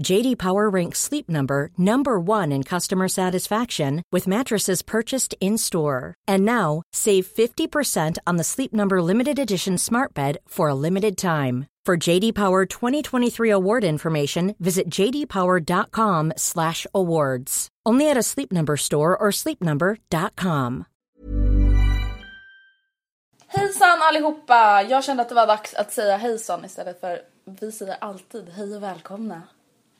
JD Power ranks Sleep Number number 1 in customer satisfaction with mattresses purchased in-store. And now, save 50% on the Sleep Number limited edition Smart Bed for a limited time. For JD Power 2023 award information, visit jdpower.com/awards. Only at a Sleep Number store or sleepnumber.com. Hejsan allihopa! Jag kände att det var dags att säga hejsan istället för vi säger alltid hej och välkomna.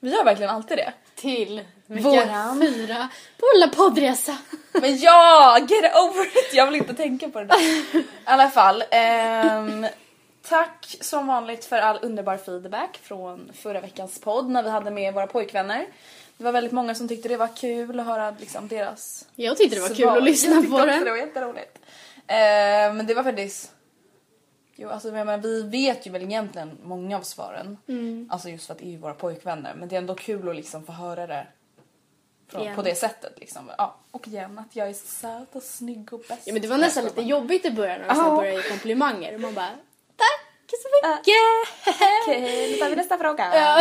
Vi gör verkligen alltid det. Till vecka fyra på lilla poddresa. Men ja, get over it! Jag vill inte tänka på det där. I alla fall. ehm, tack som vanligt för all underbar feedback från förra veckans podd när vi hade med våra pojkvänner. Det var väldigt många som tyckte det var kul att höra liksom, deras Jag tyckte det var kul svar. att lyssna jag tyckte på också. Det var jätteroligt. Ehm, men det var faktiskt... Jo, alltså, jag menar, vi vet ju väl egentligen många av svaren. Mm. Alltså just för att det är våra pojkvänner. Men det är ändå kul att liksom få höra det från, på det sättet. Liksom. Ja, och igen att jag är söt och snygg och bäst. Ja men det var nästan lite jobbigt i början när så började ge komplimanger man bara tack så mycket. Okej, nu tar vi nästa fråga. Ja.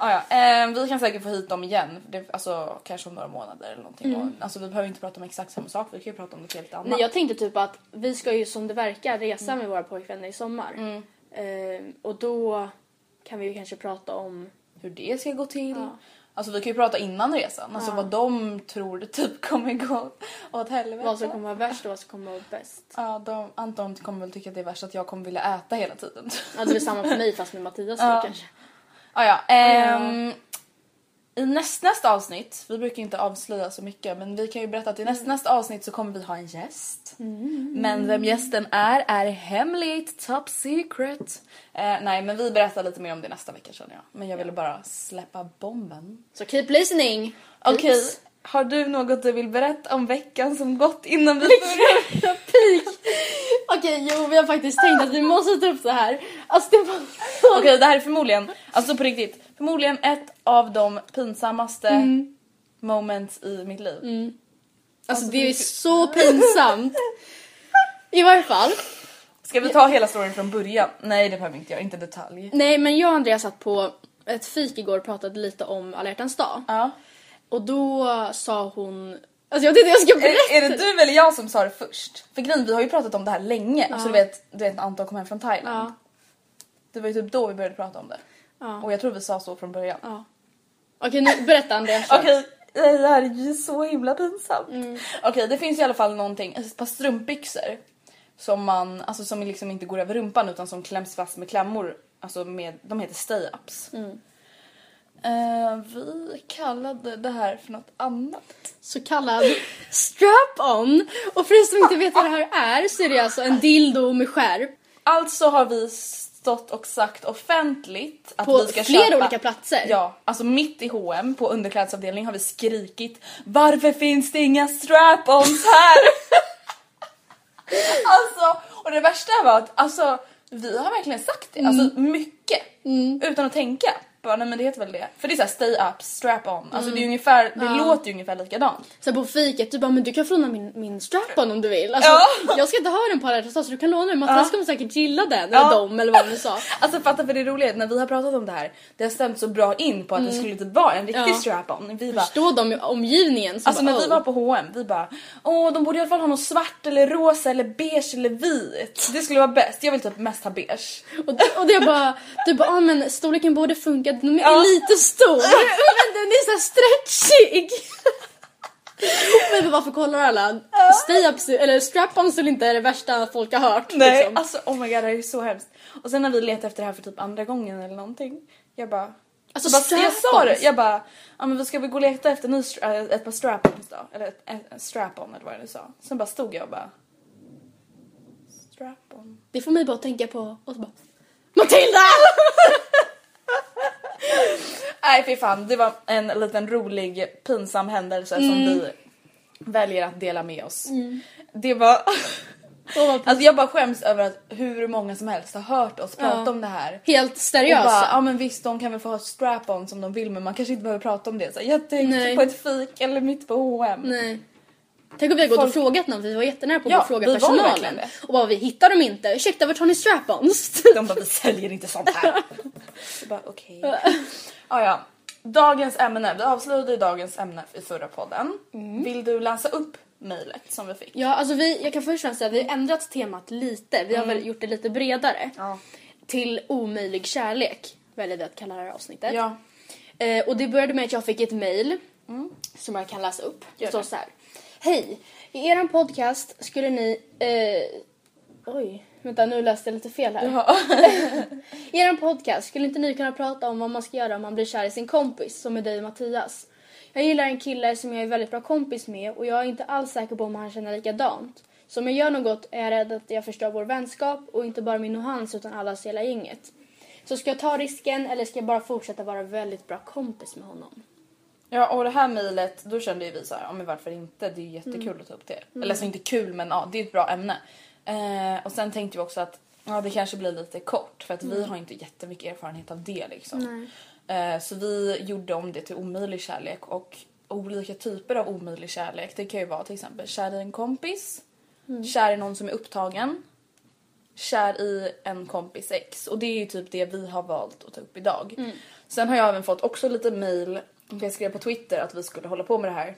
Ja, ja. Ehm, vi kan säkert få hit dem igen. Det, alltså kanske om några månader eller någonting. Mm. Och, alltså vi behöver inte prata om exakt samma sak. Vi kan ju prata om något helt annat. Nej jag tänkte typ att vi ska ju som det verkar resa Mm. med våra pojkvänner i sommar. Ehm, och då kan vi ju kanske prata om hur det ska gå till. Ja. Alltså vi kan ju prata innan resan. Alltså vad de tror typ kommer gå åt helvete. vad som kommer vara värst och vad som kommer vara bäst. Ja, de, Anton kommer väl tycka att det är värst att jag kommer vilja äta hela tiden. Ja det är samma för mig fast med Mattias då kanske. Ah, ja, ehm, I näst, nästa avsnitt, vi brukar inte avslöja så mycket men vi kan ju berätta att i näst, nästa avsnitt så kommer vi ha en gäst. Men vem gästen är är hemligt, top secret. Eh, nej men vi berättar lite mer om det nästa vecka känner jag. Men jag ville bara släppa bomben. Så keep listening. Okej, Peeps. har du något du vill berätta om veckan som gått innan vi börjar? Peak. Okej jo vi har faktiskt tänkt att vi måste ta upp det här. Alltså det var så Okej det här är förmodligen, alltså på riktigt, förmodligen ett av de pinsammaste Mm. moments i mitt liv. Alltså det är så pinsamt. I varje fall. Ska vi ta hela storyn från början? Nej det behöver vi inte göra, inte detalj. Nej men jag och Andreas satt på ett fik igår och pratade lite om alla hjärtans dag. Ja. Och då sa hon... Alltså jag tänkte jag ska berätta. Är, är det du eller jag som sa det först? För grejen, vi har ju pratat om det här länge. Alltså du vet, du vet när Anton kom hem från Thailand. Ja. Det var ju typ då vi började prata om det. Ja. Och jag tror vi sa så från början. Ja. Okej nu berätta Andreas. kör. Okej, det här är ju så himla pinsamt. Okej, det finns i alla fall någonting, ett par strumpbyxor som man, alltså som liksom inte går över rumpan utan som kläms fast med klämmor. Alltså med, de heter stay-ups. Eh, vi kallade det här för något annat. Så kallad strap-on. Och för er som inte vet vad det här är så är det alltså en dildo med skärp. Alltså har vi stått och sagt offentligt att På vi ska flera köpa... olika platser. Ja, alltså mitt i H&M på underklädesavdelningen har vi skrikit Varför finns det inga strap-ons här? alltså, och det värsta var att alltså, vi har verkligen sagt det, alltså Mm. mycket, utan att tänka. Ja, nej men det heter väl det. För det är såhär stay up, strap on. Alltså det är ungefär, det låter ju ungefär likadant. Så på fiket, du bara men du kan få låna min, min strap-on om du vill. Alltså, Ja. Jag ska inte ha den på alla så du kan låna den. Mattias kommer säkert gilla den, Ja. eller dem eller vad du sa. Alltså fatta för det roliga när vi har pratat om det här, det har stämt så bra in på att det skulle typ vara en riktig Mm. Ja. strap on. Vi bara, Förstå dem omgivningen som Alltså bara, när vi "Oh." var på H&M, vi bara åh de borde i alla fall ha något svart eller rosa eller beige eller vit. Det skulle vara bäst. Jag vill typ mest ha beige. Och, och det bara, du bara, ah, men storleken borde funka, den är Ja. lite stor. men den är så stretchig. men varför kollar alla? Stay-ups, eller strap-ons är inte det värsta folk har hört. Nej liksom. alltså oh my god det är så hemskt. Och sen när vi letade efter det här för typ andra gången eller någonting. Jag bara Alltså, så bara, jag sa det, jag bara ja men vi ska väl gå och leta efter ny, äh, ett par strap-ons då. Eller ett, ett, ett strap-on eller vad jag nu sa. Sen bara stod jag och bara strap-on. Det får mig bara att tänka på, och så bara, Matilda! Nej fy fan, det var en liten rolig pinsam händelse som vi väljer att dela med oss. Det var... alltså jag bara skäms över att hur många som helst har hört oss prata Ja. om det här. Helt bara, ja men visst de kan väl få ha strap-on som de vill men man kanske inte behöver prata om det. Så jag tänkte Nej. på ett fik eller mitt på H&M. Nej. Tänk om vi har gått och frågat någon, vi var jättenära på att Ja, fråga personalen. Och bara vi hittar dem inte, ursäkta vart har ni strap-ons? De bara vi säljer inte sånt här. Så bara okej. Ja ja. Dagens ämne, vi avslutade dagens ämne i förra podden. Vill du läsa upp mejlet som vi fick? Ja, alltså vi, jag kan först säga att vi har ändrat temat lite. Vi har väl gjort det lite bredare. Ja. Till omöjlig kärlek väljer vi att kalla det här avsnittet. Ja. Eh, och det började med att jag fick ett mail som jag kan läsa upp. Det Gör står det. så här. Hej! I eran podcast skulle ni... Eh, oj, vänta nu läste jag lite fel här. I eran podcast skulle inte ni kunna prata om vad man ska göra om man blir kär i sin kompis, som är dig Mattias. Jag gillar en kille som jag är väldigt bra kompis med och jag är inte alls säker på om han känner likadant. Så om jag gör något är jag rädd att jag förstör vår vänskap och inte bara min och hans utan allas hela gänget. Så ska jag ta risken eller ska jag bara fortsätta vara väldigt bra kompis med honom? Ja och det här mejlet, då kände ju vi så här, ja men varför inte? Det är ju jättekul Mm. att ta upp det. Eller alltså inte kul men ja, det är ett bra ämne. Eh, och sen tänkte vi också att ja, det kanske blir lite kort för att Mm. vi har inte jättemycket erfarenhet av det liksom. Eh, så vi gjorde om det till omöjlig kärlek och olika typer av omöjlig kärlek. Det kan ju vara till exempel kär i en kompis, Mm. kär i någon som är upptagen, kär i en kompis ex. Och det är ju typ det vi har valt att ta upp idag. Mm. Sen har jag även fått också lite mail, jag skrev på Twitter att vi skulle hålla på med det här.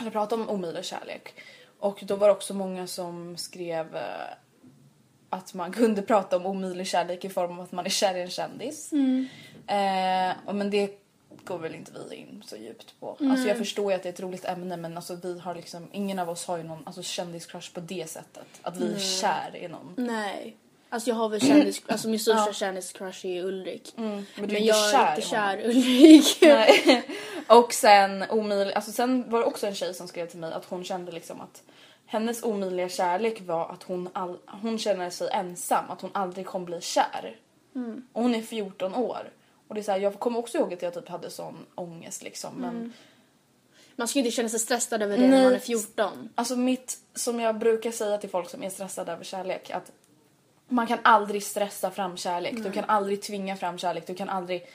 Eller prata om omöjlig kärlek. Och då var det också många som skrev eh, att man kunde prata om omöjlig kärlek i form av att man är kär i en kändis. Eh, och men det går väl inte vi in så djupt på. Alltså jag förstår ju att det är ett roligt ämne men alltså vi har liksom, ingen av oss har ju någon alltså, kändiscrush på det sättet. Att vi är kär i någon. Nej. Alltså jag har väl kändis, alltså min största kändiscrush är Ulrik. Men är Men inte jag kär är inte kär i Ulrik. Nej. Och sen omöjlig, alltså sen var det också en tjej som skrev till mig att hon kände liksom att hennes omöjliga kärlek var att hon, all, hon känner sig ensam, att hon aldrig kommer bli kär. Och hon är 14 år. Och det är så här, jag kommer också ihåg att jag typ hade sån ångest liksom. Men Man ska ju inte känna sig stressad över det när Nej. man är 14. alltså mitt, som jag brukar säga till folk som är stressade över kärlek, att man kan aldrig stressa fram kärlek. Du kan aldrig tvinga fram kärlek. Du kan aldrig,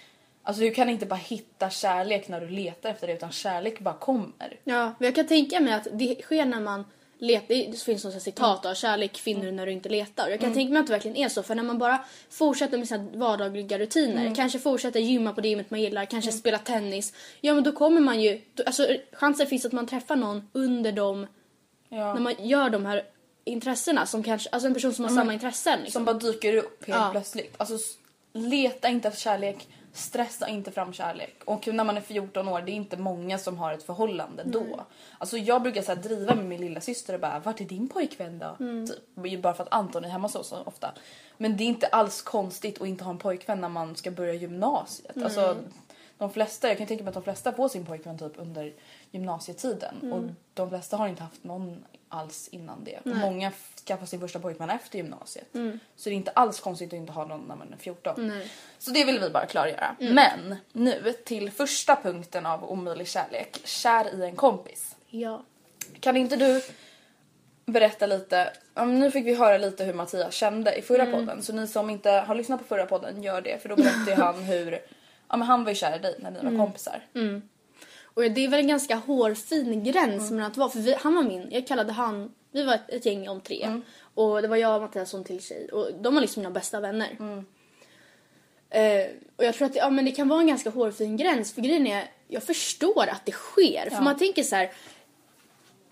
alltså du kan inte bara hitta kärlek när du letar efter det utan kärlek bara kommer. Ja, men jag kan tänka mig att det sker när man letar, det finns något citat av kärlek finner du när du inte letar. Jag kan tänka mig att det verkligen är så för när man bara fortsätter med sina vardagliga rutiner, kanske fortsätter gymma på det gymmet man gillar, kanske spela tennis. Ja men då kommer man ju, alltså chansen finns att man träffar någon under dem, Ja. när man gör de här intressena som kanske, alltså en person som har samma intressen liksom. Som bara dyker upp helt Ja. plötsligt. Alltså leta inte efter kärlek, stressa inte fram kärlek. Och när man är 14 år, det är inte många som har ett förhållande då. Alltså jag brukar så driva med min lilla syster och bara vart är din pojkvän då? Typ. Bara för att Anton är hemma oss så ofta. Men det är inte alls konstigt att inte ha en pojkvän när man ska börja gymnasiet. Alltså, de flesta, jag kan tänka mig att de flesta får sin pojkvän typ under gymnasietiden. Och de flesta har inte haft någon alls innan det. Många f- skaffar sin första pojkvän efter gymnasiet. Så det är inte alls konstigt att inte ha någon när man är 14. Så det vill vi bara klargöra. Men nu till första punkten av omöjlig kärlek. Kär i en kompis. Ja. Kan inte du berätta lite, nu fick vi höra lite hur Mattias kände i förra podden så ni som inte har lyssnat på förra podden gör det för då berättade han hur ja men han var ju kär i dig när ni var kompisar. Och det är väl en ganska hårfin gräns mellan att vara, för vi, han var min, jag kallade han, vi var ett, ett gäng om tre. Och det var jag, Mattias och en till tjej. Och de var liksom mina bästa vänner. Eh, och jag tror att det, ja, men det kan vara en ganska hårfin gräns. För grejen är, jag förstår att det sker. För man tänker så här.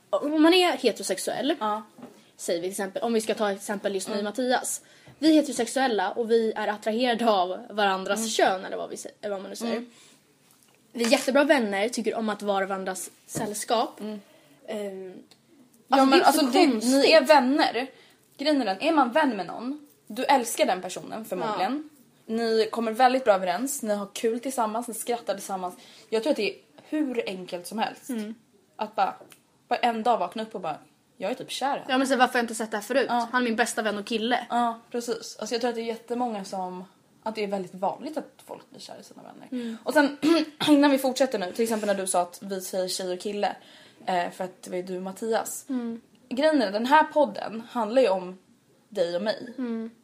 Om man är heterosexuell, Ja. säger vi till exempel, om vi ska ta exempel just mig och Mattias. Vi är heterosexuella och vi är attraherade av varandras kön eller vad, vi, vad man nu säger. Vi är jättebra vänner, tycker om att vara varandras sällskap. Ja, men det är alltså så det, konstigt. ni är vänner. Grejen är den, är man vän med någon, du älskar den personen förmodligen. Ni kommer väldigt bra överens, ni har kul tillsammans, ni skrattar tillsammans. Jag tror att det är hur enkelt som helst. Mm. Att bara, bara en dag vakna upp och bara, jag är typ kär. Ja men så varför har jag inte sett det här förut? Han är min bästa vän och kille. Ja, precis. Alltså jag tror att det är jättemånga som... Att det är väldigt vanligt att folk blir kära i sina vänner. Och sen innan vi fortsätter nu, till exempel när du sa att vi säger tjej och kille. Eh, för att det var du och Mattias. Grejen är, den här podden handlar ju om dig och mig.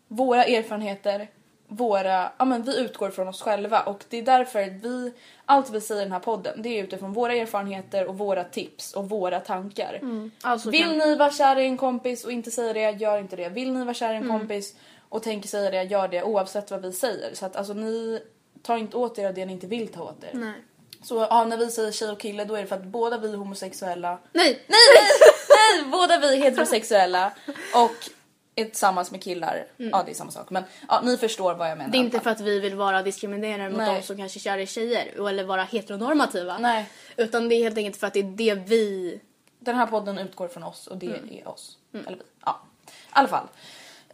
Våra erfarenheter, våra... Ja men vi utgår från oss själva och det är därför vi... Allt vi säger i den här podden, det är utifrån våra erfarenheter och våra tips och våra tankar. Alltså Vill kan- ni vara kära i en kompis och inte säga det, gör inte det. Vill ni vara kära i en kompis och tänker säga det, gör det oavsett vad vi säger. Så att alltså ni tar inte åt er av det ni inte vill ta åt er. Nej. Så ja, när vi säger tjej och kille då är det för att båda vi är homosexuella. Nej! Nej, nej, nej! Båda vi är heterosexuella och är tillsammans med killar. Ja, det är samma sak. Men ja, ni förstår vad jag menar. Det är inte för att vi vill vara diskriminerande mot Nej. de som kanske kära i tjejer eller vara heteronormativa. Nej. Utan det är helt enkelt för att det är det vi... Den här podden utgår från oss och det är oss. Eller vi. Ja. I alla fall.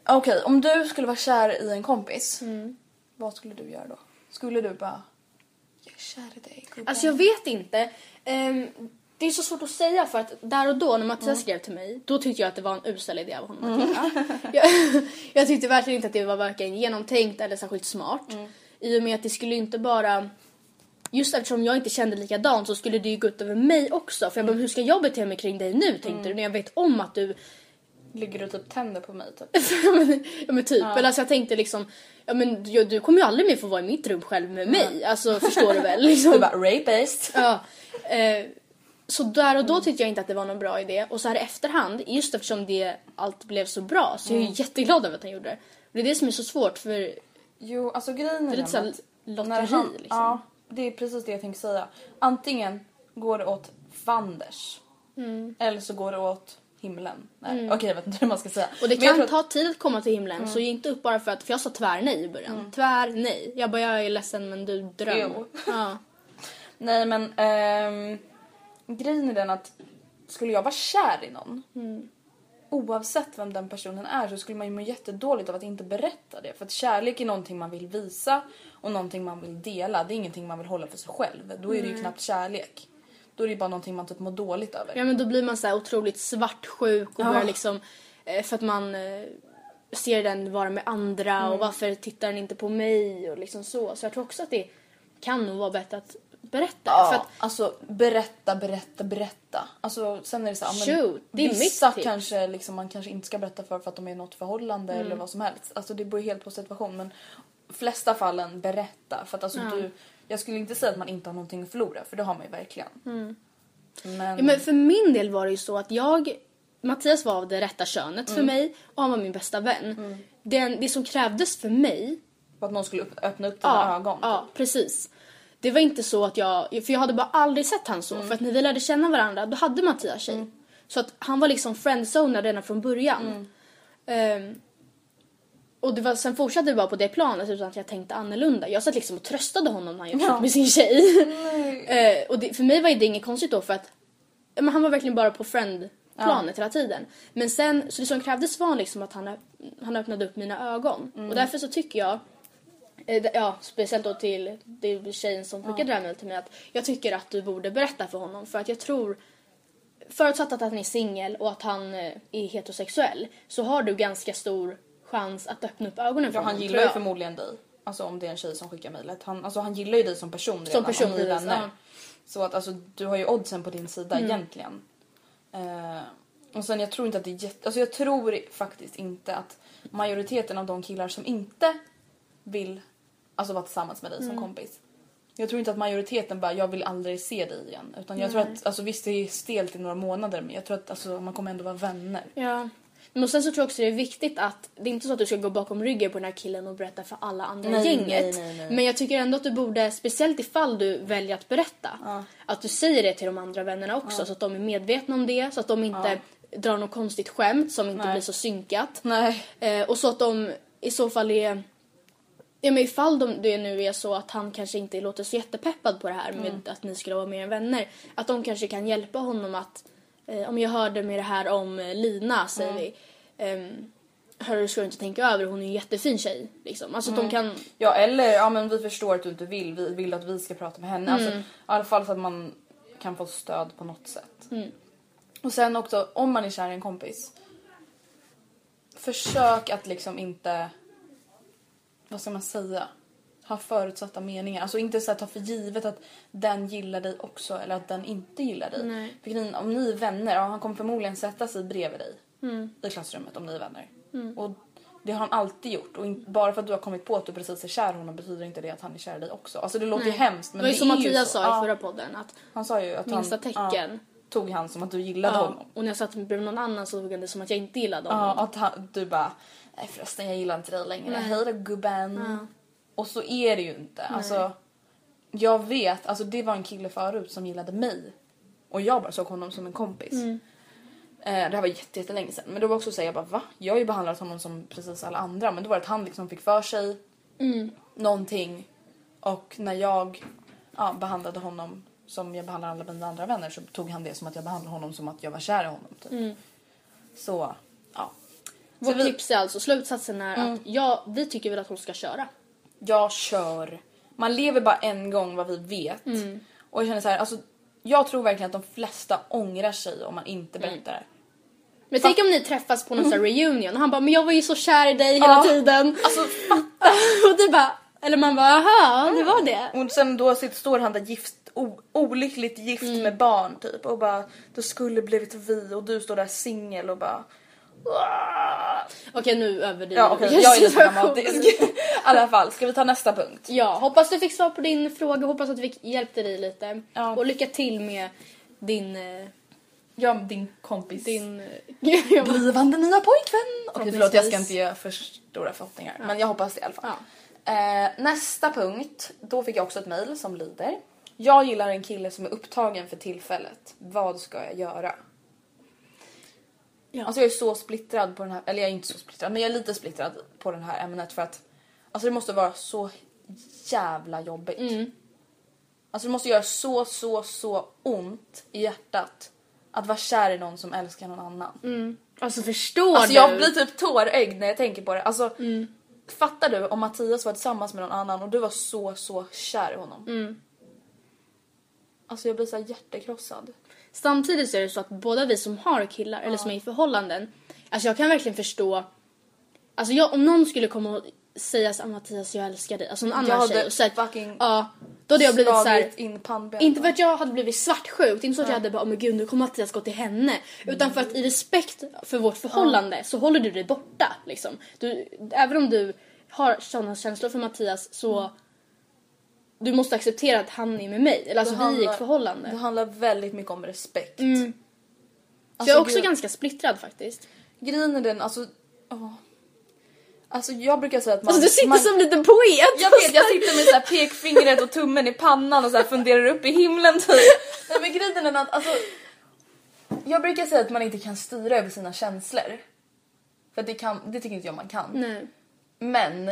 Okej, om du skulle vara kär i en kompis. Vad skulle du göra då? Skulle du bara... Jag är kär i dig gubben. Alltså jag vet inte. Ehm, det är så svårt att säga för att där och då när Mattias Mm. skrev till mig, då tyckte jag att det var en usel idé av honom att göra. jag, jag tyckte verkligen inte att det var varken genomtänkt eller särskilt smart. Mm. I och med att det skulle inte bara... Just eftersom jag inte kände likadant så skulle det ju gå ut över mig också. För jag bara, Mm. hur ska jag bete mig kring dig nu tänkte du? När jag vet om att du Ligger du typ tänder på mig typ? ja, men, ja men typ. Eller alltså jag tänkte liksom, ja men du, du kommer ju aldrig mer få vara i mitt rum själv med mig. Alltså förstår du väl? Liksom. Du bara rapist. Ja. Eh, så där och då tyckte jag inte att det var någon bra idé. Och så här i efterhand, just eftersom det allt blev så bra så är jag ju jätteglad över att han gjorde det. Och det är det som är så svårt för Jo, alltså grejen är det är lite såhär lotteri han- liksom. Ja, det är precis det jag tänkte säga. Antingen går det åt fanders. Mm. Eller så går det åt himlen. Nej, okej jag vet inte hur man ska säga. Och det Men kan ta tid att komma till himlen så ge inte upp bara för att, för jag sa tvär nej i början. Tvär nej. Jag bara jag är ledsen men du dröm. Jo. Ja. Nej men ehm, grejen är den att skulle jag vara kär i någon Mm. oavsett vem den personen är så skulle man ju må jättedåligt av att inte berätta det. För att kärlek är någonting man vill visa och någonting man vill dela. Det är ingenting man vill hålla för sig själv. Då är det ju knappt kärlek. Då är det ju bara någonting man typ mår dåligt över. Ja men då blir man så här otroligt svartsjuk och Ja. börjar liksom eh, för att man eh, ser den vara med andra Mm. och varför tittar den inte på mig och liksom så. Så jag tror också att det kan nog vara bättre att berätta. Ja, För att, alltså berätta, berätta, berätta. Alltså sen är det så här, men Shoot, det är mitt vissa tips. kanske liksom, man kanske inte ska berätta för för att de är i något förhållande Mm. eller vad som helst. Alltså det beror helt på situation men flesta fallen berätta för att alltså du, jag skulle inte säga att man inte har någonting att förlora för det har man ju verkligen. Men, Mm. ja, men för min del var det ju så att jag Mattias var av det rätta könet Mm. för mig och han var min bästa vän. Den, det som krävdes för mig för att någon skulle upp, öppna upp dina Ja, ögon. ja, precis. Det var inte så att jag, för jag hade bara aldrig sett han så. För att när vi lärde känna varandra, då hade Mattias tjej. Så att han var liksom friendzonad redan från början. Ehm, och det var, sen fortsatte det bara på det planet utan att jag tänkte annorlunda. Jag satt liksom och tröstade honom när han gjorde slut med sin tjej. Eh, och det, för mig var det inget konstigt då för att ja, men han var verkligen bara på friend-planet hela tiden. Men sen, så det som krävdes var liksom att han, han öppnade upp mina ögon. Och därför så tycker jag Eh, Ja, speciellt då till det är tjejen som skickade det här mejlet till mig att jag tycker att du borde berätta för honom för att jag tror förutsatt att han är singel och att han eh, är heterosexuell så har du ganska stor chans att öppna upp ögonen för Ja, han honom. gillar tror ju förmodligen dig. Alltså om det är en tjej som skickar mejlet. Han, alltså, han gillar ju dig som person redan. Som person, ni vänner. ja. Mm. Så att alltså, du har ju oddsen på din sida egentligen. Eh, och sen jag tror inte att det är jätte... Alltså jag tror faktiskt inte att majoriteten av de killar som inte vill alltså, vara tillsammans med dig Mm. som kompis Jag tror inte att majoriteten bara, jag vill aldrig se dig igen. Utan jag tror att, alltså visst det är stelt i några månader men jag tror att alltså, man kommer ändå vara vänner. Ja. Men sen så tror jag också det är viktigt att det är inte så att du ska gå bakom ryggen på den här killen och berätta för alla andra i Nej, gänget. nej, nej. Men jag tycker ändå att du borde, speciellt ifall du väljer att berätta, att du säger det till de andra vännerna också så att de är medvetna om det, så att de inte drar något konstigt skämt som inte blir så synkat. Eh, och så att de i så fall är... Ja men ifall de, det nu är så att han kanske inte låter så jättepeppad på det här med att ni skulle vara mer än vänner. Att de kanske kan hjälpa honom att... Eh, om jag hörde med det här om eh, Lina säger vi. Um, Hörru ska du inte tänka över hon är en jättefin tjej. Liksom. Alltså att de kan... Ja eller ja men vi förstår att du inte vill, vi vill att vi ska prata med henne. Alltså, I alla fall så att man kan få stöd på något sätt. Och sen också om man är kär i en kompis. Försök att liksom inte, vad ska man säga? Ha förutsatta meningar. Alltså inte så här, ta för givet att den gillar dig också eller att den inte gillar dig. Nej. För om ni är vänner, ja, han kommer förmodligen sätta sig bredvid dig i klassrummet om ni är vänner. Och det har han alltid gjort. Och bara för att du har kommit på att du precis är kär i honom betyder inte det att han är kär i dig också. Alltså det låter ju hemskt men det var ju det som är Mattias ju så. sa Ja, i förra podden att Han sa ju att minsta han tecken. ja, tog han som att du gillade Ja, honom. och när jag satt bredvid någon annan så tog han det som att jag inte gillade honom. Ja, att han, du bara, nej förresten jag gillar inte dig längre. Hej då gubben. Och så är det ju inte. Alltså, jag vet, alltså det var en kille förut som gillade mig. Och jag bara såg honom som en kompis. Eh, det här var jätte- jättelänge sedan. Men då var också så här, jag bara va? Jag har ju behandlat honom som precis alla andra. Men då var det att han liksom fick för sig någonting. Och när jag ja, behandlade honom som jag behandlar alla mina andra vänner så tog han det som att jag behandlade honom som att jag var kär i honom. Typ. Så, ja. Vårt vi- tips är alltså, slutsatsen är att ja, vi tycker väl att hon ska köra. Jag kör. Man lever bara en gång vad vi vet. Mm. Och jag känner så här, alltså jag tror verkligen att de flesta ångrar sig om man inte Mm. berättar det. Men tänk om ni träffas på någon här reunion och han bara men jag var ju så kär i dig hela Ja. tiden. Alltså och du bara, eller man bara aha, det var det. Och sen då sitter, står han där gift, o, olyckligt gift Mm. med barn typ och bara det skulle blivit vi och du står där singel och bara. Okej nu överdriver Ja okej, jag är lite dramatisk. I alla fall, ska vi ta nästa punkt? Ja, hoppas du fick svar på din fråga, hoppas att vi hjälpte dig lite. Ja. Och lycka till med din... eh, Jag din kompis. din eh, blivande nya pojkvän. Okej förlåt jag ska inte göra för stora förhoppningar men jag hoppas det i alla fall. Ja. Eh, nästa punkt, då fick jag också ett mejl som lyder. Jag gillar en kille som är upptagen för tillfället. Vad ska jag göra? Ja. Alltså jag är så splittrad på den här, eller jag är inte så splittrad men jag är lite splittrad på det här ämnet för att alltså det måste vara så jävla jobbigt. Mm. Alltså det måste göra så så så ont i hjärtat att vara kär i någon som älskar någon annan. Alltså förstår Alltså du? jag blir typ tårögd när jag tänker på det. Alltså, Fattar du om Mattias var tillsammans med någon annan och du var så så kär i honom? Alltså jag blir så här hjärtekrossad. Samtidigt så är det så att båda vi som har killar eller som är i förhållanden, alltså jag kan verkligen förstå, alltså jag, om någon skulle komma och säga så här, Mattias jag älskar dig, alltså en annan Jag hade tjej och så här, fucking ja, då hade jag blivit så här, Slagit in pannbenet. inte för att jag hade blivit svartsjuk, inte så att jag hade bara, oh men gud nu kommer Mattias gå till henne. Utan för att i respekt för vårt förhållande så håller du dig borta liksom. Du, även om du har sådana känslor för Mattias så du måste acceptera att han är med mig. Eller alltså Det vi är i handlar- ett förhållande. Det handlar väldigt mycket om respekt. så jag är Alltså, också gud. ganska splittrad faktiskt. Grejen är den, alltså... åh. Alltså jag brukar säga att man... Alltså du sitter man, som en liten poet! Jag vet, jag sitter med så här pekfingret och tummen i pannan och så funderar upp i himlen typ. Nej men grejen är att alltså... Jag brukar säga att man inte kan styra över sina känslor. För det, kan, det tycker inte jag man kan. Nej. Men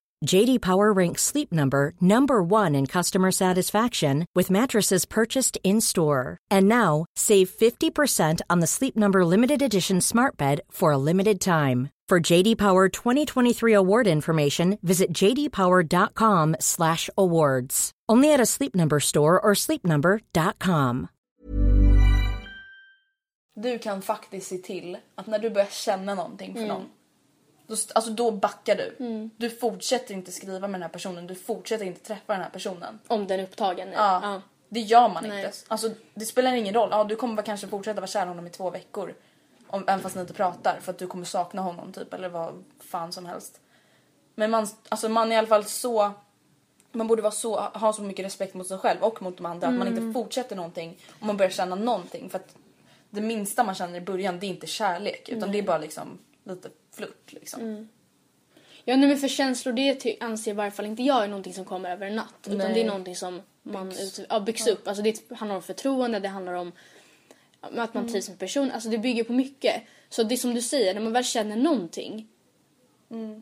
JD Power ranks Sleep Number number 1 in customer satisfaction with mattresses purchased in-store. And now, save 50% on the Sleep Number limited edition Smart Bed for a limited time. For JD Power 2023 award information, visit jdpower.com/awards. Only at a Sleep Number store or sleepnumber.com. Du kan faktiskt se till att när du börjar känna någonting för mm. någon. Då, alltså då backar du. Du fortsätter inte skriva med den här personen. Du fortsätter inte träffa den här personen. Om den är upptagen. nu. Ja. Ja. Det gör man Nej. inte. Alltså, det spelar ingen roll. Ja, du kommer kanske fortsätta vara kär i honom i två veckor. Om, även fast ni inte pratar. För att du kommer sakna honom typ. Eller vad fan som helst. Men man, alltså, man är i alla fall så... Man borde vara så, ha så mycket respekt mot sig själv och mot de andra. Att man inte fortsätter någonting om man börjar känna någonting. För att det minsta man känner i början det är inte kärlek. Utan det är bara liksom lite flört liksom. Ja, nej, men för känslor det anser i varje fall inte jag är någonting som kommer över en natt. Utan Nej. det är någonting som man Byggs. ut, ja, byggs upp. Alltså det handlar om förtroende, det handlar om att man trivs med person. Alltså det bygger på mycket. Så det är som du säger, när man väl känner någonting.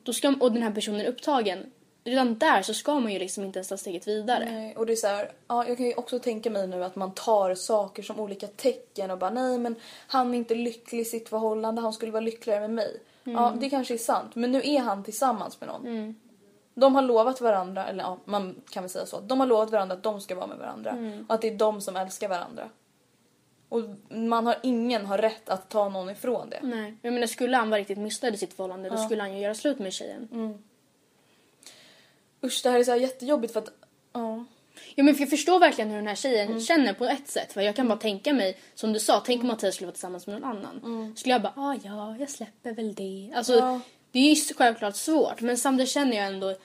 Då ska, och den här personen är upptagen. Redan där så ska man ju liksom inte ens ta steget vidare. Nej, och det är så här, ja, jag kan ju också tänka mig nu att man tar saker som olika tecken och bara nej men han är inte lycklig i sitt förhållande, han skulle vara lyckligare med mig. Ja, det kanske är sant, men nu är han tillsammans med någon. De har lovat varandra, eller ja, man kan väl säga så, de har lovat varandra att de ska vara med varandra. Och att det är de som älskar varandra. Och man har, ingen har rätt att ta någon ifrån det. Nej. Jag menar skulle han vara riktigt missnöjd i sitt förhållande då skulle han ju göra slut med tjejen. Usch, det här är så här jättejobbigt för att, ja. Ja men för jag förstår verkligen hur den här tjejen känner på ett sätt. För jag kan bara tänka mig, som du sa, tänk om Mattias skulle vara tillsammans med någon annan. Skulle jag bara, ah, ja, jag släpper väl det. Alltså, Ja. det är ju självklart svårt. Men samtidigt känner jag ändå,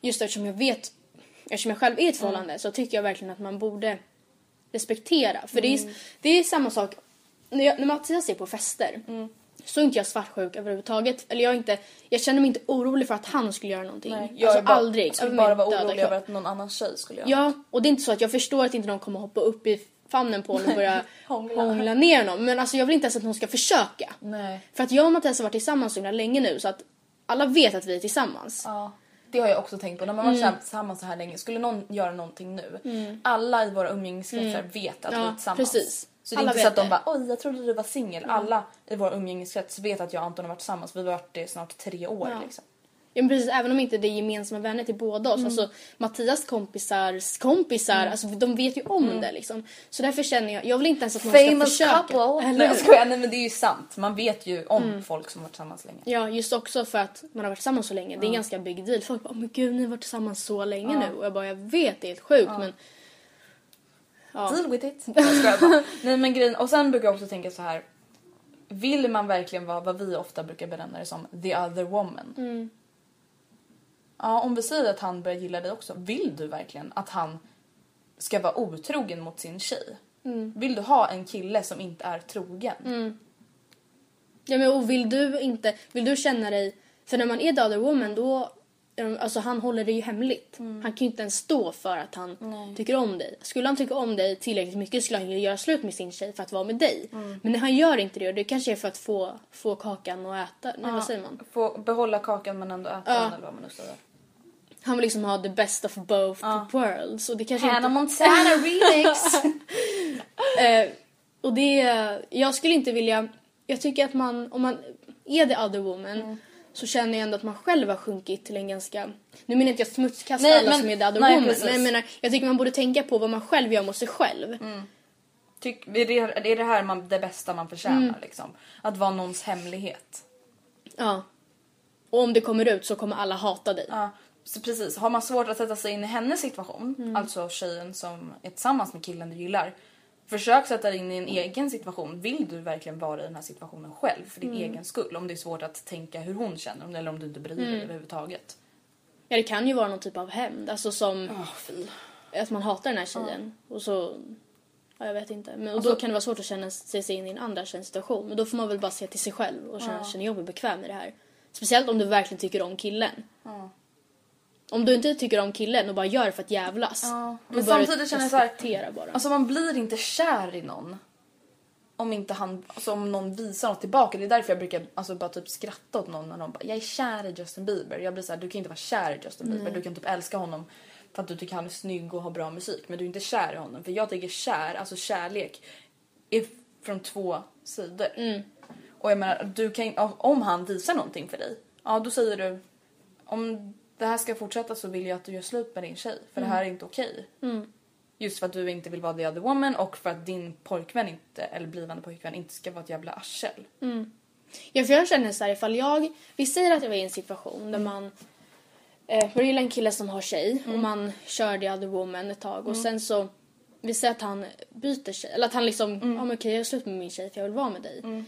just eftersom jag vet, eftersom jag själv är i ett förhållande så tycker jag verkligen att man borde respektera. För det, är, det är samma sak, när, jag, när Mattias är på fester så är inte jag svartsjuk överhuvudtaget. Eller jag, inte, jag känner mig inte orolig för att han skulle göra någonting. Nej, alltså är bara, aldrig. Jag skulle bara vara orolig över att någon annan tjej skulle göra Ja, och det är inte så att jag förstår att inte någon kommer hoppa upp i famnen på honom och börja Hångla. hångla. ner honom. Men alltså jag vill inte ens att någon ska försöka. Nej. För att jag och Mattias har varit tillsammans så länge nu så att alla vet att vi är tillsammans. Ja, det har jag också tänkt på. När man har varit tillsammans så här länge, skulle någon göra någonting nu, alla i våra umgängeskretsar vet att vi Ja, är tillsammans. precis. Så det är Alla inte så att de bara oj jag trodde du var singel. Alla i vår umgängeskrets vet att jag och Anton har varit tillsammans. Vi har varit det snart tre år Ja. liksom. Ja men precis, även om inte det är gemensamma vänner till båda oss. Alltså Mattias kompisars kompisar, alltså de vet ju om det liksom. Så därför känner jag, jag vill inte ens att ska Famous försöka. couple. Eller Nej jag hur? skojar, nej men det är ju sant. Man vet ju om folk som har varit tillsammans länge. Ja, just också för att man har varit tillsammans så länge. Det är en ganska big deal. Folk bara, "Åh, men gud ni har varit tillsammans så länge nu. Och jag bara, jag vet det är helt sjukt men... Ja. Deal with it. Jag skojar bara. Nej men grejen, och sen brukar jag också tänka så här. Vill man verkligen vara vad vi ofta brukar benämna det som the other woman? Ja, om vi säger att han börjar gilla dig också. Vill du verkligen att han ska vara otrogen mot sin tjej? Vill du ha en kille som inte är trogen? Ja men och vill du inte, vill du känna dig, för när man är the other woman då, alltså han håller det ju hemligt. Han kan ju inte ens stå för att han tycker om dig. Skulle han tycka om dig tillräckligt mycket skulle han ju göra slut med sin tjej för att vara med dig. Men han gör inte det och det kanske är för att få, få kakan och äta, nej vad säger man? Få behålla kakan men ändå äta den eller vad man nu säger. Han vill liksom ha the best of both worlds och det kanske Hannah inte... Montana remix! Eh, och det, jag skulle inte vilja, jag tycker att man, om man är the other woman så känner jag ändå att man själv har sjunkit till en ganska, nu menar inte jag smutskasta Nej, alla men- som är the other nej, woman men jag menar, jag tycker man borde tänka på vad man själv gör mot sig själv. Tyck, är det, är det här man, det bästa man förtjänar liksom? Att vara någons hemlighet. Ja. Och om det kommer ut så kommer alla hata dig. Ja. Så precis, har man svårt att sätta sig in i hennes situation, Mm. alltså tjejen som är tillsammans med killen du gillar. Försök sätta dig in i en egen situation. Vill du verkligen vara i den här situationen själv för din Mm. egen skull? Om det är svårt att tänka hur hon känner eller om du inte bryr dig Mm. överhuvudtaget. Ja, det kan ju vara någon typ av hämnd. Alltså som fy. att man hatar den här tjejen. Och så... Ja, jag vet inte. Men, och Alltså- då kan det vara svårt att känna sig in i en andra tjejs situation. Men då får man väl bara se till sig själv och känna, Ja. känner jag mig bekväm med det här. Speciellt om du verkligen tycker om killen. Ja. Om du inte tycker om killen och bara gör det för att jävlas. Ja, men samtidigt känner jag så här- bara. Alltså man blir inte kär i någon. Om inte han, alltså om någon visar något tillbaka. Det är därför jag brukar alltså bara typ skratta åt någon när någon bara jag är kär i Justin Bieber. Jag blir så här, du kan inte vara kär i Justin Bieber. Nej. Du kan typ älska honom för att du tycker han är snygg och har bra musik. Men du är inte kär i honom. För jag tycker kär, alltså kärlek är från två sidor. Mm. Och jag menar, du kan, om han visar någonting för dig. Ja då säger du om det här ska fortsätta så vill jag att du gör slut med din tjej. För Mm. det här är inte okej. Mm. Just för att du inte vill vara the other woman och för att din pojkvän inte, eller blivande pojkvän inte ska vara ett jävla arsel. Mm. Ja, för jag känner så här, ifall jag... Vi säger att jag är i en situation där man... Eh, jag gillar en kille som har tjej och man kör the other woman ett tag och Mm. sen så... Vi säger att han byter tjej, eller att han liksom, ja men okej jag gör slut med min tjej för jag vill vara med dig.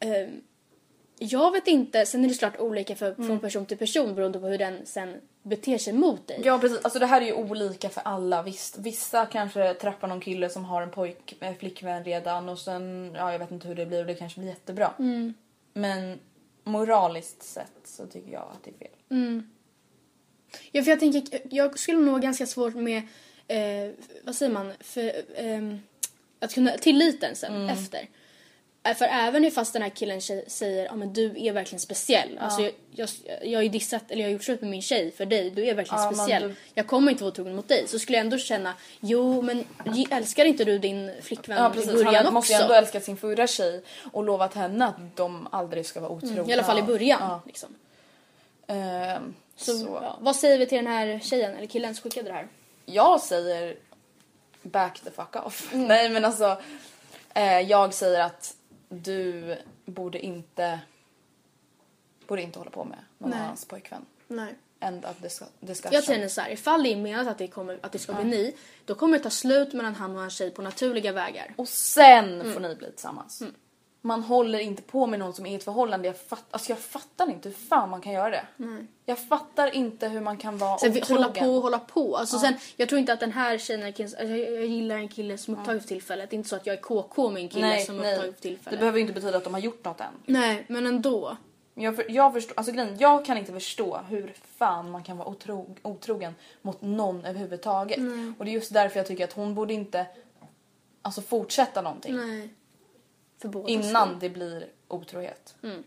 Eh, jag vet inte, sen är det såklart olika för, från person till person beroende på hur den sen beter sig mot dig. Ja precis, alltså det här är ju olika för alla. Visst, vissa kanske träffar någon kille som har en pojk, eh, flickvän redan och sen, ja jag vet inte hur det blir och det kanske blir jättebra. Mm. Men moraliskt sett så tycker jag att det är fel. Mm. Ja, för jag tänker, jag skulle nog ganska svårt med, eh, vad säger man, för, ehm, att kunna, tilliten sen Mm. efter. För även ifall den här killen säger, ja men du är verkligen speciell. Alltså jag, jag, jag har ju dissat, eller jag har gjort slut med min tjej för dig, du är verkligen Ja, speciell. du- Jag kommer inte vara otrogen mot dig. Så skulle jag ändå känna, jo men älskar inte du din flickvän Ja i precis, början han också? måste ju ändå älska sin förra tjej och lovat henne att de aldrig ska vara otrogna. Mm, I alla fall i början. Ja. Liksom. Ehm, Så, så. Ja, vad säger vi till den här tjejen, eller killen som skickade det här? Jag säger back the fuck off. Nej men alltså eh, jag säger att du borde inte borde inte hålla på med någon Nej. annans pojkvän. Nej. End of discu- discussion. Jag känner så här, ifall det är menat att det, kommer, att det ska bli ni, då kommer det ta slut mellan han och hans tjej på naturliga vägar. Och sen Mm. får ni bli tillsammans. Man håller inte på med någon som är i ett förhållande. Jag, fatt, alltså jag fattar inte hur fan man kan göra det. Nej. Jag fattar inte hur man kan vara Sen otrogen. hålla på och hålla på. Alltså Ja. sen, jag tror inte att den här tjejen, är alltså jag, jag gillar en kille som är upptagen för tillfället. Det är inte så att jag är KK med en kille nej, som är upptagen för Det tillfället. behöver ju inte betyda att de har gjort något än. Nej, men ändå. Jag, för, jag, förstår, alltså grejen, jag kan inte förstå hur fan man kan vara otro, otrogen mot någon överhuvudtaget. Nej. Och det är just därför jag tycker att hon borde inte alltså, fortsätta någonting Nej. För båda innan skull. det blir otrohet. Mm.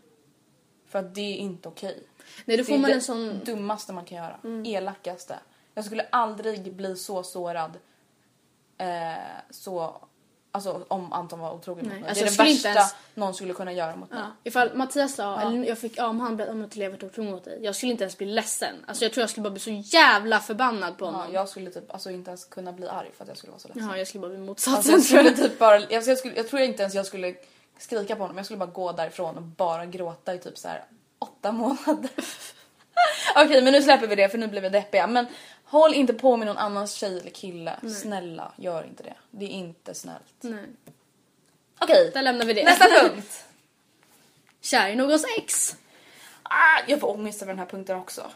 För att det är inte okej. Nej, då det får är man det en sån... dummaste man kan göra. Mm. Elakaste. Jag skulle aldrig bli så sårad eh, så, alltså, om Anton var otrogen mot Nej, mig. alltså, det är jag det värsta ens- någon skulle kunna göra mot mig. Ja, ifall Mattias sa, Ja. eller jag fick, ja, om han om att jag varit otrogen mot dig. Jag skulle inte ens bli ledsen. Alltså jag tror jag skulle bara bli så jävla förbannad på honom. Ja, jag skulle typ alltså, inte ens kunna bli arg för att jag skulle vara så ledsen. Jaha, jag skulle bara bli Alltså, motsatsen jag, tror skulle jag. typ bara, alltså, jag, skulle, jag tror inte ens jag skulle skrika på honom. Jag skulle bara gå därifrån och bara gråta i typ så här åtta månader. Okej, men nu släpper vi det för nu blir vi deppiga. Men håll inte på med någon annans tjej eller kille. Nej. Snälla, gör inte det. Det är inte snällt. Nej. Okej, Där lämnar vi det. nästa punkt. Kär i någons ex. Ah, jag får ångest över den här punkten också.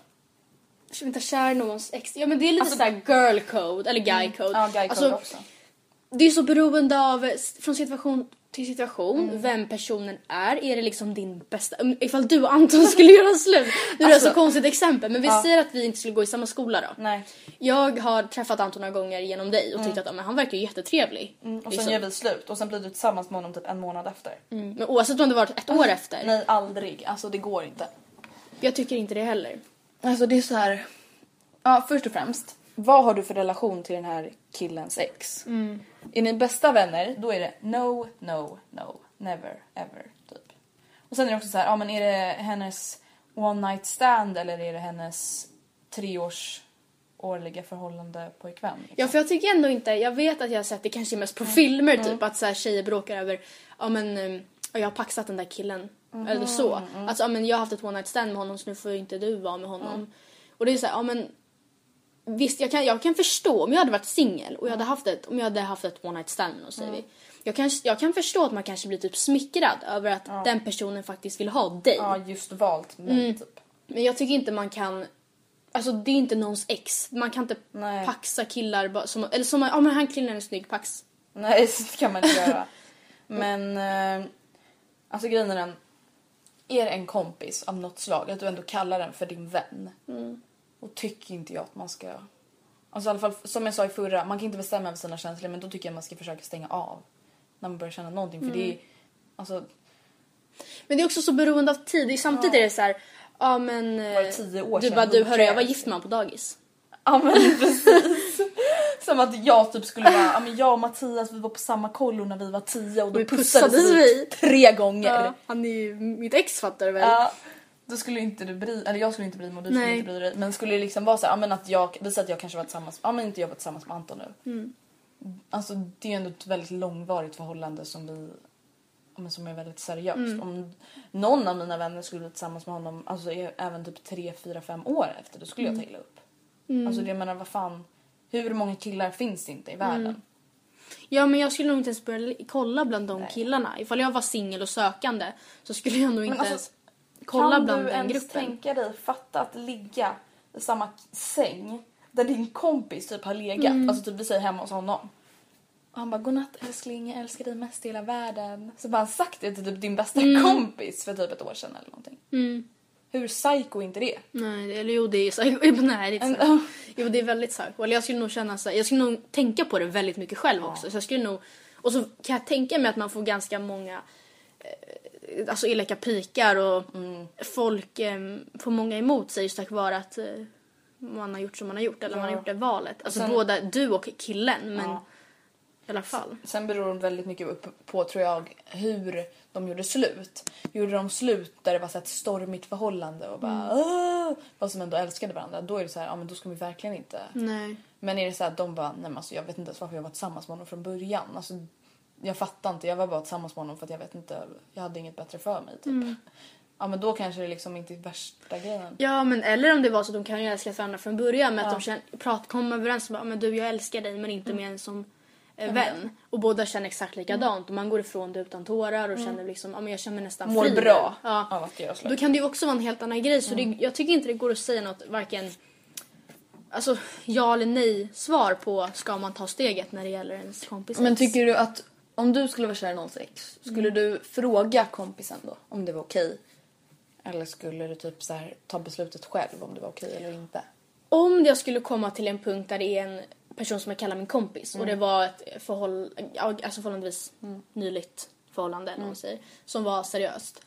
Inte kär i någons ex. Ja men det är lite Alltså- såhär girl code, eller guy code. Ja, guy code Alltså, också. Det är så beroende av, från situation till situation, Mm. vem personen är. Är det liksom din bästa... Ifall du och Anton skulle göra slut. Nu är det Alltså- så konstigt exempel men vi Ja. säger att vi inte skulle gå i samma skola då. Nej. Jag har träffat Anton några gånger genom dig och tyckt att men han verkar ju jättetrevlig. Mm, och sen liksom. gör vi slut och sen blir du tillsammans med honom typ en månad efter. mm. Men oavsett om det varit ett år efter. Nej, aldrig. Alltså det går inte. Jag tycker inte det heller. Alltså det är så här. Ja, först och främst. Vad har du för relation till den här killens ex? Mm. Är ni bästa vänner, då är det no, no, no, never, ever, typ. Och sen är det också så här, ja men är det hennes one night stand eller är det hennes treårs årliga förhållande pojkvän? liksom? Ja för jag tycker ändå inte, jag vet att jag har sett det kanske mest på filmer typ att så här, tjejer bråkar över, ja men um, jag har paxat den där killen. Eller så. Alltså ja, men jag har haft ett one night stand med honom så nu får inte du vara med honom. Och det är så här, ja men visst jag kan, jag kan förstå om jag hade varit singel och jag hade haft ett, om jag hade haft ett one night stand och säger vi. Jag kan, jag kan förstå att man kanske blir typ smickrad över att den personen faktiskt vill ha dig. Ja, just valt mig typ. Men jag tycker inte man kan Alltså det är inte någons ex. Man kan inte Nej. paxa killar som, eller som, ja men han killen är snygg, pax. Nej, så kan man inte göra. Men eh, alltså grejen är den. Är det en kompis av något slag, att du ändå kallar den för din vän. Och tycker inte jag att man ska... Alltså i alla fall som jag sa i förra, man kan inte bestämma över sina känslor men då tycker jag man ska försöka stänga av. När man börjar känna någonting för det är... Alltså Men det är också så beroende av tid. Det är Samtidigt är det så här, ja men... Var det eh, tio år Du sedan? bara, du hörru jag var gift med honom på dagis. Ja men precis. Som att jag typ skulle vara, ja men jag och Mattias vi var på samma kollo när vi var tio och då vi pussades vi. tre gånger. Ja, han är ju mitt ex fattar du väl? Ja, då skulle inte du bry eller jag skulle inte bry mig och du skulle Nej. inte bry dig. Men skulle det liksom vara så här, ja men att jag, vi säger att jag kanske var tillsammans, ja men inte jag var tillsammans med Anton nu. Mm. Alltså det är ändå ett väldigt långvarigt förhållande som vi, men som är väldigt seriöst. Mm. Om någon av mina vänner skulle bli tillsammans med honom, alltså även typ tre, fyra, fem år efter, då skulle Mm. jag ta illa upp. Alltså det jag menar vad fan, hur många killar finns det inte i världen? Mm. Ja men jag skulle nog inte ens börja kolla bland de killarna. Ifall jag var singel och sökande så skulle jag nog inte alltså, ens kolla kan bland du den ens gruppen. tänka dig, fatta att ligga i samma säng där din kompis typ har legat, Mm. alltså typ vi säger hemma hos honom. Och han bara godnatt älskling, jag älskar dig mest i hela världen. Så bara han sagt det till typ din bästa kompis för typ ett år sedan eller någonting. Mm. Hur psycho är inte det? Nej, eller jo det är psycho. Nej, det är inte psycho. Jo det är väldigt psycho. Eller jag skulle nog känna så här, jag skulle nog tänka på det väldigt mycket själv också. Så jag skulle nog, och så kan jag tänka mig att man får ganska många eh, alltså elaka pikar och folk eh, får många emot sig just tack vare att eh, man har gjort som man har gjort eller man har gjort det valet. Alltså sen- både du och killen men Ja. i alla fall. Sen beror det väldigt mycket på tror jag hur de gjorde slut. Gjorde de slut där det var så ett stormigt förhållande och bara mm. fast som ändå älskade varandra då är det så här, ja men då ska vi verkligen inte Nej. Men är det så här att de bara, nej men alltså jag vet inte ens varför jag var tillsammans med honom från början. Alltså, jag fattar inte, jag var bara tillsammans med honom för att jag vet inte, jag hade inget bättre för mig typ. Ja men då kanske det liksom inte är värsta grejen. Ja men eller om det var så att de kan ju älska varandra från början med att Ja. de känner, prat, kommer överens om att men du jag älskar dig men inte mer än som eh, vän. Och båda känner exakt likadant och man går ifrån det utan tårar och känner liksom, ja men jag känner mig nästan Mår fri. bra Ja. av att göra slut. Då kan det ju också vara en helt annan grej så det, jag tycker inte det går att säga något varken Alltså ja eller nej svar på ska man ta steget när det gäller ens kompis Men tycker du att om du skulle vara kär i någons ex, skulle du fråga kompisen då om det var okej? Eller skulle du typ så här, ta beslutet själv om det var okej eller inte? Om jag skulle komma till en punkt där det är en person som jag kallar min kompis och det var ett förhåll, ja, alltså förhållandevis nyligt förhållande eller man säger, som var seriöst.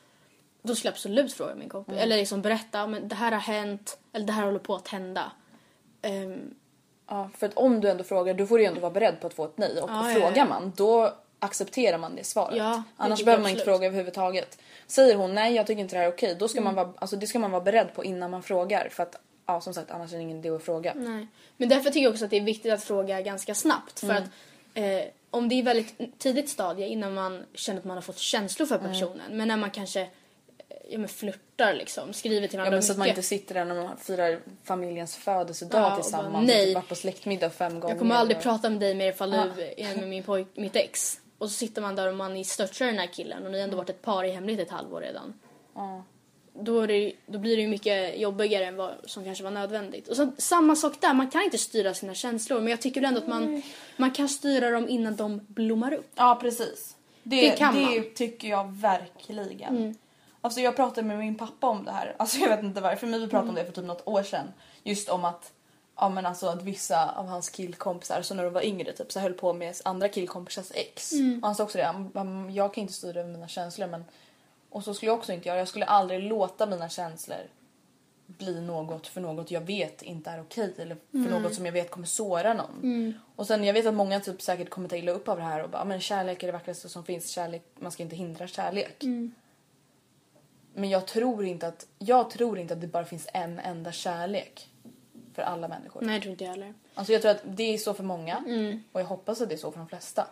Då skulle jag absolut fråga min kompis. Eller liksom berätta, men det här har hänt, eller det här håller på att hända. Ehm, Ja, för att om du ändå frågar, då får du ju ändå vara beredd på att få ett nej. Och Ja, ja, frågar ja. man, då accepterar man det svaret. Ja, Annars behöver man inte fråga överhuvudtaget. Säger hon nej, jag tycker inte det här är okej, då ska man Mm. vara, alltså det ska man vara beredd på innan man frågar. För att, ja som sagt, annars är det ingen idé att fråga. Nej. Men därför tycker jag också att det är viktigt att fråga ganska snabbt. För att eh, om det är väldigt tidigt stadie innan man känner att man har fått känslor för personen. Men när man kanske eh, ja, men flörtar liksom, skriver till Ja, varandra men så att man inte sitter där när man firar familjens födelsedag Ja, och bara, tillsammans. nej. Typ varit på släktmiddag fem gånger. Jag kommer aldrig och... prata med dig mer ifall du är med min pojk, mitt ex. Och så sitter man där och man i den här killen och ni har ändå varit ett par i hemlighet ett halvår redan. Ja. Då, det, då blir det ju mycket jobbigare än vad som kanske var nödvändigt. Och så, samma sak där, man kan inte styra sina känslor men jag tycker ändå att man, man kan styra dem innan de blommar upp. Ja precis. Det, Det kan det man. Mm. tycker jag verkligen. Alltså jag pratade med min pappa om det här. Alltså jag vet inte varför men vi pratade om Mm. det för typ något år sedan. Just om att Ja men alltså att vissa av hans killkompisar så när de var yngre typ så höll på med andra killkompisars ex. Mm. Och han sa också det, jag kan inte styra över mina känslor men och så skulle jag också inte göra. Jag skulle aldrig låta mina känslor bli något för något jag vet inte är okej eller för något som jag vet kommer såra någon. Och sen jag vet att många typ säkert kommer ta illa upp av det här och bara men kärlek är det vackraste som finns. Kärlek, man ska inte hindra kärlek. Men jag tror inte att jag tror inte att det bara finns en enda kärlek för alla människor. Nej, jag tror inte jag heller. Alltså jag tror att det är så för många och jag hoppas att det är så för de flesta.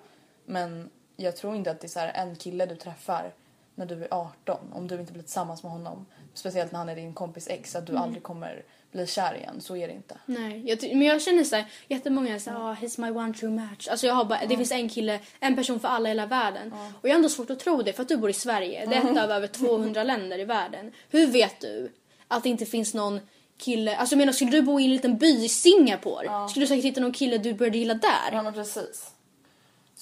Men jag tror inte att det är så här en kille du träffar när du är 18 om du inte blir tillsammans med honom. Speciellt när han är din kompis ex att du aldrig kommer bli kär igen. Så är det inte. Nej, jag, men jag känner såhär, jättemånga säger oh, he's my one true match. Alltså jag har bara, det finns en kille, en person för alla i hela världen. Och jag har ändå svårt att tro det för att du bor i Sverige. Det är ett av över 200 länder i världen. Hur vet du att det inte finns någon kille, alltså menar skulle du bo i en liten by i Singapore skulle du säkert hitta någon kille du började gilla där. Ja men precis.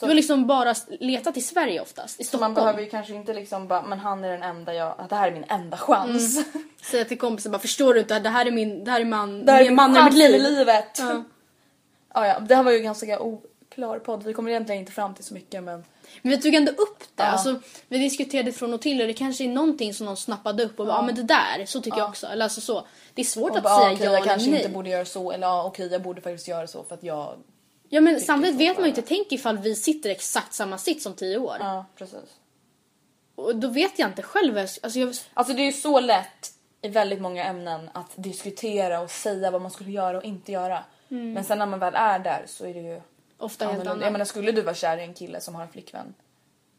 Du har liksom bara letat i Sverige oftast, i Så Stockholm. man behöver ju kanske inte liksom bara, men han är den enda jag, det här är min enda chans. Säga till kompisen bara, förstår du inte, det här är min, det här är man, Det här är min min man i mitt liv. livet. Ja. Ja, ja, det här var ju ganska oklar podd. Vi kommer egentligen inte fram till så mycket men Men vi tog ändå upp det. Ja. Alltså, vi diskuterade från och till och det kanske är någonting som någon snappade upp och bara, ja men det där, så tycker jag också. Eller alltså så. Det är svårt och att bara, säga okej, ja jag kanske nej. inte borde göra så eller ja, okej jag borde faktiskt göra så för att jag... Ja men samtidigt vet man ju inte, tänk ifall vi sitter exakt samma sitt som tio år. Ja, precis. Och då vet jag inte själv. Alltså jag, Alltså det är ju så lätt i väldigt många ämnen att diskutera och säga vad man skulle göra och inte göra. Men sen när man väl är där så är det ju ofta helt annorlunda. Jag menar skulle du vara kär i en kille som har en flickvän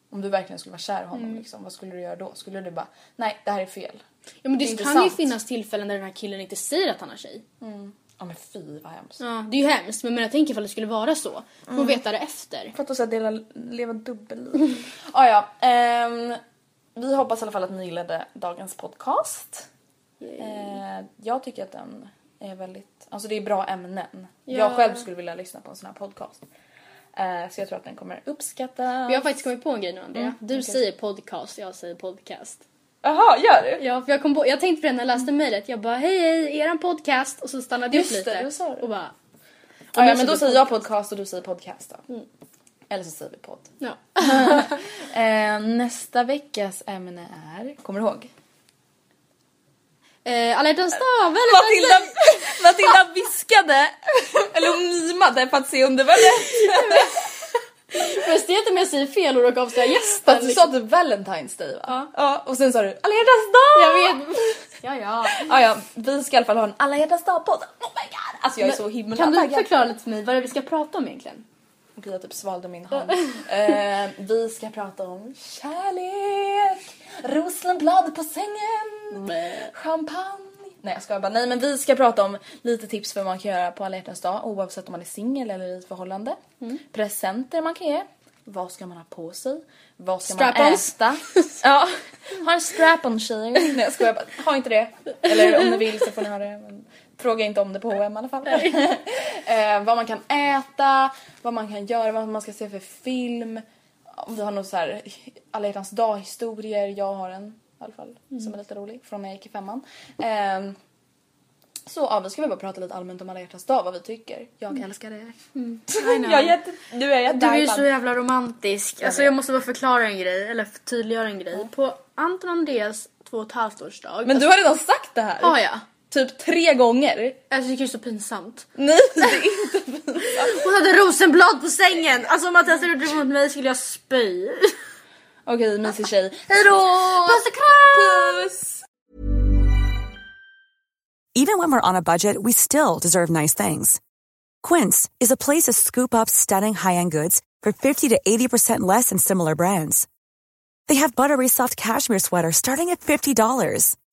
om du verkligen skulle vara kär i honom, Mm. liksom, vad skulle du göra då? Skulle du bara, nej det här är fel. ja men det, det kan ju finnas tillfällen där den här killen inte säger att han har tjej. Ja men fy vad hemskt. Ja, det är ju hemskt men jag tänker ifall det skulle vara så. Får Mm. veta det efter. För att så dela, leva dubbelliv. ah, ja, ehm, vi hoppas i alla fall att ni gillade dagens podcast. Eh, jag tycker att den är väldigt, alltså det är bra ämnen. Ja. Jag själv skulle vilja lyssna på en sån här podcast. Eh, så jag tror att den kommer uppskattas. Vi har faktiskt kommit på en grej nu Andrea. Mm, Du okej. säger podcast, jag säger podcast. Jaha, gör du? Ja, för jag, kom på, jag tänkte på det när jag läste mejlet. Jag bara hej hej, eran podcast. Och så stannade jag upp Just lite. du sa det. Och bara... Ah, ja, jag men då säger säger jag podcast och du säger podcast då. Mm. Eller så säger vi podd. Ja. Eh, nästa veckas ämne är, kommer du ihåg? Eh, alla hjärtans dag, Matilda, Matilda viskade, eller hon mimade för att se om det var rätt. Först det om jag säger fel och råkar avslöja gästen. Fast du sa typ Valentine's Day va? Ja. ja. Och sen sa du alla hjärtans dag! Jag vet. Ja, ja. Ja, ja, vi ska i alla fall ha en alla hjärtans dag podd. Oh my god! Alltså jag är så himla Kan du taggad. förklara lite för mig vad det är vi ska prata om egentligen? Gud jag typ svalde min hand. eh, vi ska prata om kärlek, rosenblad på sängen, champagne. Nej jag ska bara. Nej men vi ska prata om lite tips för vad man kan göra på alla hjärtans dag oavsett om man är singel eller i ett förhållande. Presenter man kan ge. Vad ska man ha på sig? Vad ska man Strap-ons. äta? ja, ha en strap-on tjejer. Nej jag skojar bara. Ha inte det. Eller om ni vill så får ni ha det. Men fråga inte om det på H&M i alla fall. eh, vad man kan äta, vad man kan göra, vad man ska se för film. Om vi har någon så här alla hjärtans dag historier. Jag har en i alla fall som är lite rolig från när jag gick i femman. Ehm, så ja, vi ska väl bara prata lite allmänt om alla hjärtans dag, vad vi tycker. Jag älskar det. Jag är jätte, du är jätte Du är så jävla romantisk. Alltså jag måste bara förklara en grej, eller tydliggöra en grej. På Anton Andreas två och ett halvt årsdag. Men du har redan sagt det här. Har jag? Typ tre gånger. Alltså det är så pinsamt. Nej, det är inte Hon hade rosenblad på sängen! Alltså om Mattias hade gjort mot mig skulle jag spy. Okej, mysig tjej. Hejdå! Puss och kram! Puss! Even when we're on a budget, we still deserve nice things. Quince is a place to scoop up stunning high-end goods for 50 to 80% less than similar brands. They have buttery soft cashmere sweaters starting at $50,